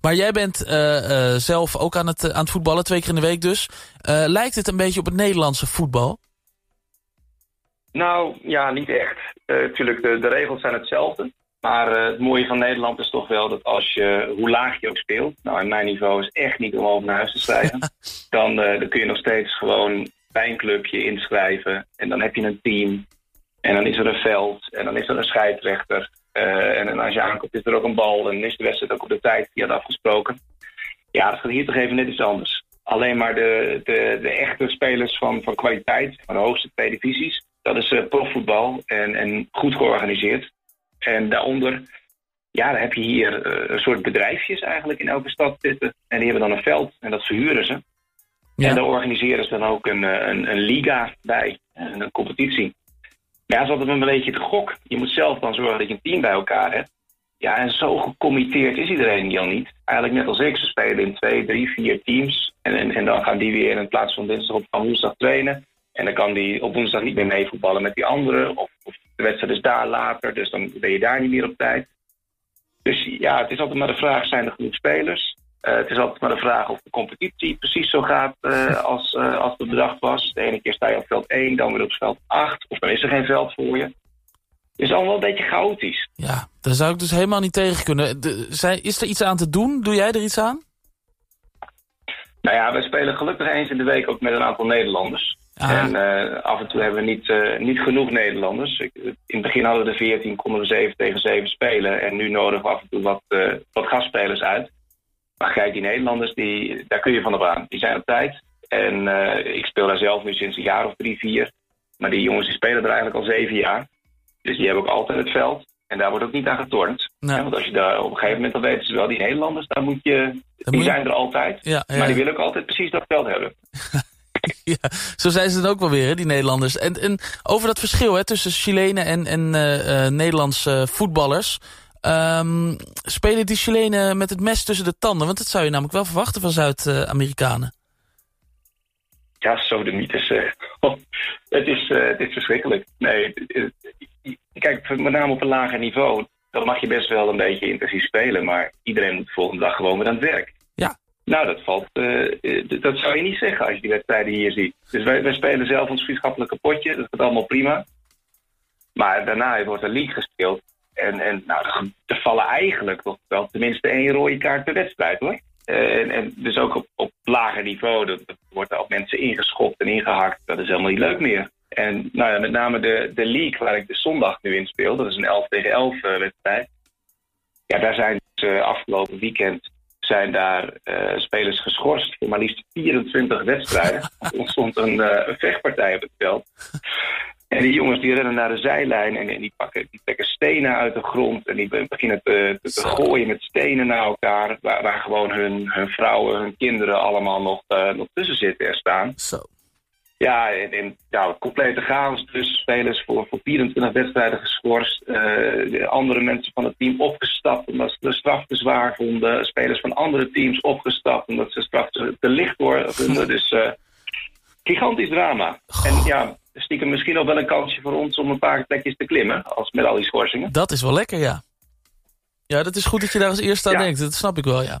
Maar jij bent uh, zelf ook aan het, aan het voetballen, twee keer in de week dus. lijkt het een beetje op het Nederlandse voetbal? Nou, ja, niet echt. Natuurlijk, de, de regels zijn hetzelfde. Maar het mooie van Nederland is toch wel dat als je, hoe laag je ook speelt... nou, in mijn niveau is echt niet om over naar huis te stijgen... dan, dan kun je nog steeds gewoon bij een clubje inschrijven. En dan heb je een team. En dan is er een veld. En dan is er een scheidsrechter. Uh, je aankomt is er ook een bal. En is de wedstrijd ook op de tijd die had afgesproken. Ja, dat gaat hier toch even net iets anders. Alleen maar de, de, de echte spelers van, van kwaliteit, van de hoogste twee divisies. Dat is uh, profvoetbal en, en goed georganiseerd. En daaronder, ja, dan heb je hier uh, een soort bedrijfjes eigenlijk in elke stad zitten. En die hebben dan een veld en dat verhuren ze. Ja. En daar organiseren ze dan ook een, een, een liga bij, een competitie. Ja, dat is altijd een beetje de gok. Je moet zelf dan zorgen dat je een team bij elkaar hebt. Ja, en zo gecommitteerd is iedereen al niet. Eigenlijk net als ik. Ze spelen in twee, drie, vier teams. En, en, dan gaan die weer in plaats van dinsdag op van woensdag trainen. En dan kan die op woensdag niet meer meevoetballen met die anderen. Of, de wedstrijd is daar later, dus dan ben je daar niet meer op tijd. Dus ja, het is altijd maar de vraag, zijn er genoeg spelers? Uh, het is altijd maar de vraag of de competitie precies zo gaat uh, als, uh, als het bedacht was. De ene keer sta je op veld 1, dan weer op veld 8. Of dan is er geen veld voor je. Het is allemaal een beetje chaotisch. Ja, daar zou ik dus helemaal niet tegen kunnen. De, zijn, is er iets aan te doen? Doe jij er iets aan? Nou ja, we spelen gelukkig eens in de week ook met een aantal Nederlanders. Ah. En af en toe hebben we niet, niet genoeg Nederlanders. In het begin hadden we de 14, konden we 7 tegen 7 spelen. En nu nodigen we af en toe wat, wat gastspelers uit. Maar kijk, die Nederlanders, die, daar kun je van op aan. Die zijn op tijd. En uh, ik speel daar zelf nu sinds een jaar of drie, vier. Maar die jongens die spelen er eigenlijk al zeven jaar. Dus die hebben ook altijd het veld. En daar wordt ook niet aan getornd. Ja, want als je daar op een gegeven moment, dan weten ze wel, die Nederlanders, daar moet je, die zijn er altijd. Ja, ja, maar die willen ook altijd precies dat veld hebben. ja, zo zijn ze dan ook wel weer, hè, die Nederlanders. En, en over dat verschil hè, tussen Chilenen en, en uh, uh, Nederlandse voetballers... Um, spelen die Chilenen met het mes tussen de tanden? Want dat zou je namelijk wel verwachten van Zuid-Amerikanen. Ja, zo de mythes. Uh, het, is, uh, het is verschrikkelijk. Nee, kijk, met name op een lager niveau... dan mag je best wel een beetje intensief spelen... maar iedereen moet de volgende dag gewoon weer aan het werk. Ja. Nou, dat valt... Uh, dat zou je niet zeggen als je die wedstrijden hier ziet. Dus wij, wij spelen zelf ons vriendschappelijke potje. Dat gaat allemaal prima. Maar daarna wordt er league gespeeld. En, en nou, er vallen eigenlijk toch wel tenminste één rode kaart per wedstrijd hoor. En, en dus ook op, op lager niveau, dat, dat wordt op mensen ingeschopt en ingehakt. Dat is helemaal niet leuk meer. En nou ja, met name de, de league waar ik de zondag nu in speel, dat is een 11 tegen 11 uh, wedstrijd. Ja, daar zijn dus, uh, afgelopen weekend zijn daar uh, spelers geschorst voor maar liefst 24 wedstrijden. er ontstond een, vechtpartij op het veld. En die jongens die rennen naar de zijlijn en, en die, pakken, die trekken stenen uit de grond. En die beginnen te, te, gooien met stenen naar elkaar. Waar, waar gewoon hun, hun vrouwen, hun kinderen allemaal nog, uh, nog tussen zitten en staan. Zo. Ja, en, en nou, complete chaos dus. Spelers voor, voor 24 wedstrijden geschorst. Uh, andere mensen van het team opgestapt omdat ze de straf te zwaar vonden. Spelers van andere teams opgestapt omdat ze straf te, te licht vonden. dus uh, gigantisch drama. En ja, stiekem misschien nog wel een kansje voor ons om een paar plekjes te klimmen. Als met al die schorsingen. Dat is wel lekker, ja. Ja, dat is goed dat je daar als eerste aan denkt. Dat snap ik wel, ja.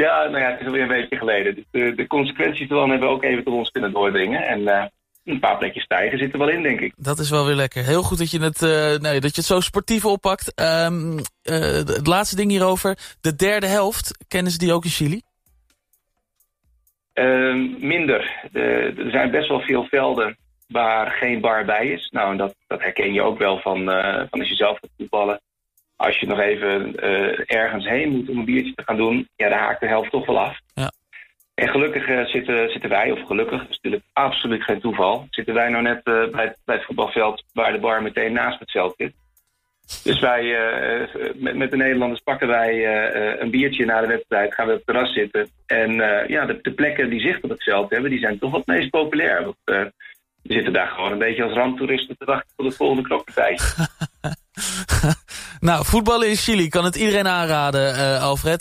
Ja, nou ja, het is alweer een beetje geleden. Dus de, de consequenties ervan hebben we ook even tot ons kunnen doordringen. En uh, een paar plekjes stijgen zitten wel in, denk ik. Dat is wel weer lekker. Heel goed dat je het, uh, nee, dat je het zo sportief oppakt. Um, uh, het laatste ding hierover. De derde helft, kennen ze die ook in Chili? Uh, minder. De, er zijn best wel veel velden waar geen bar bij is. Nou, en dat, dat herken je ook wel van, van als je zelf gaat voetballen. Als je nog even uh, ergens heen moet om een biertje te gaan doen, ja, dan haakt de helft toch wel af. Ja. En gelukkig uh, zitten, zitten wij, of gelukkig, dat is natuurlijk absoluut geen toeval, zitten wij nou net bij, bij het voetbalveld waar de bar meteen naast het veld zit. Dus wij, uh, met, met, de Nederlanders pakken wij uh, een biertje na de wedstrijd, gaan we op het terras zitten. En uh, ja, de, de, plekken die zicht op het veld hebben, die zijn toch wat meest populair. Want we zitten daar gewoon een beetje als randtoeristen te wachten voor de volgende knokpartij. nou, voetballen in Chili kan het iedereen aanraden, Alfred.